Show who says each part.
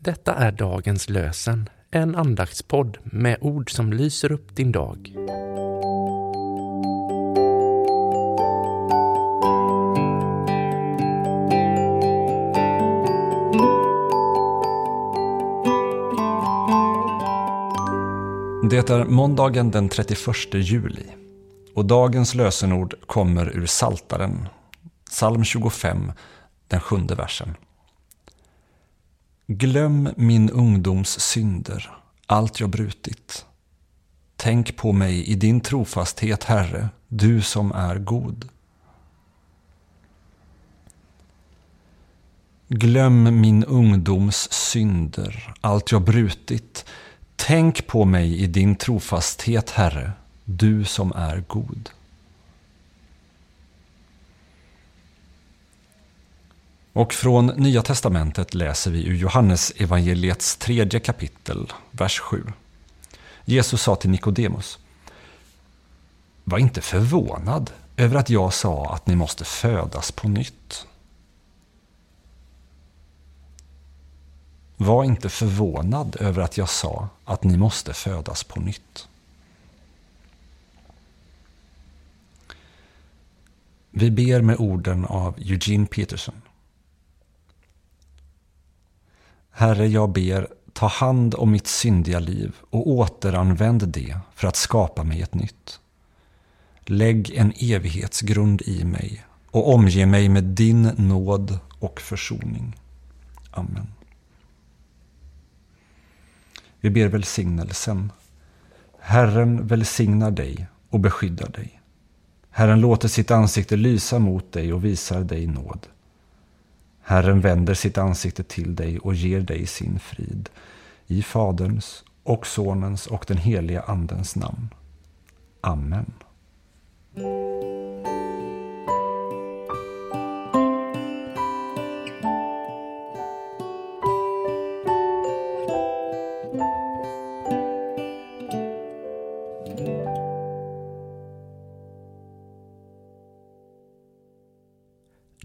Speaker 1: Detta är dagens lösen, en andaktspodd med ord som lyser upp din dag.
Speaker 2: Det är måndagen den 31 juli och dagens lösenord kommer ur Saltaren, psalm 25, den sjunde versen. Glöm min ungdoms synder, allt jag brutit. Tänk på mig i din trofasthet, Herre, du som är god. Glöm min ungdoms synder, allt jag brutit. Tänk på mig i din trofasthet, Herre, du som är god. Och från Nya Testamentet läser vi ur Johannes evangeliets tredje kapitel, vers 7. Jesus sa till Nikodemus. Var inte förvånad över att jag sa att ni måste födas på nytt. Var inte förvånad över att jag sa att ni måste födas på nytt. Vi ber med orden av Eugene Peterson. Herre, jag ber, ta hand om mitt syndiga liv och återanvänd det för att skapa mig ett nytt. Lägg en evighetsgrund i mig och omge mig med din nåd och försoning. Amen. Vi ber välsignelsen. Herren välsignar dig och beskyddar dig. Herren låter sitt ansikte lysa mot dig och visar dig nåd. Herren vänder sitt ansikte till dig och ger dig sin frid. I Faderns och Sonens och den heliga Andens namn. Amen.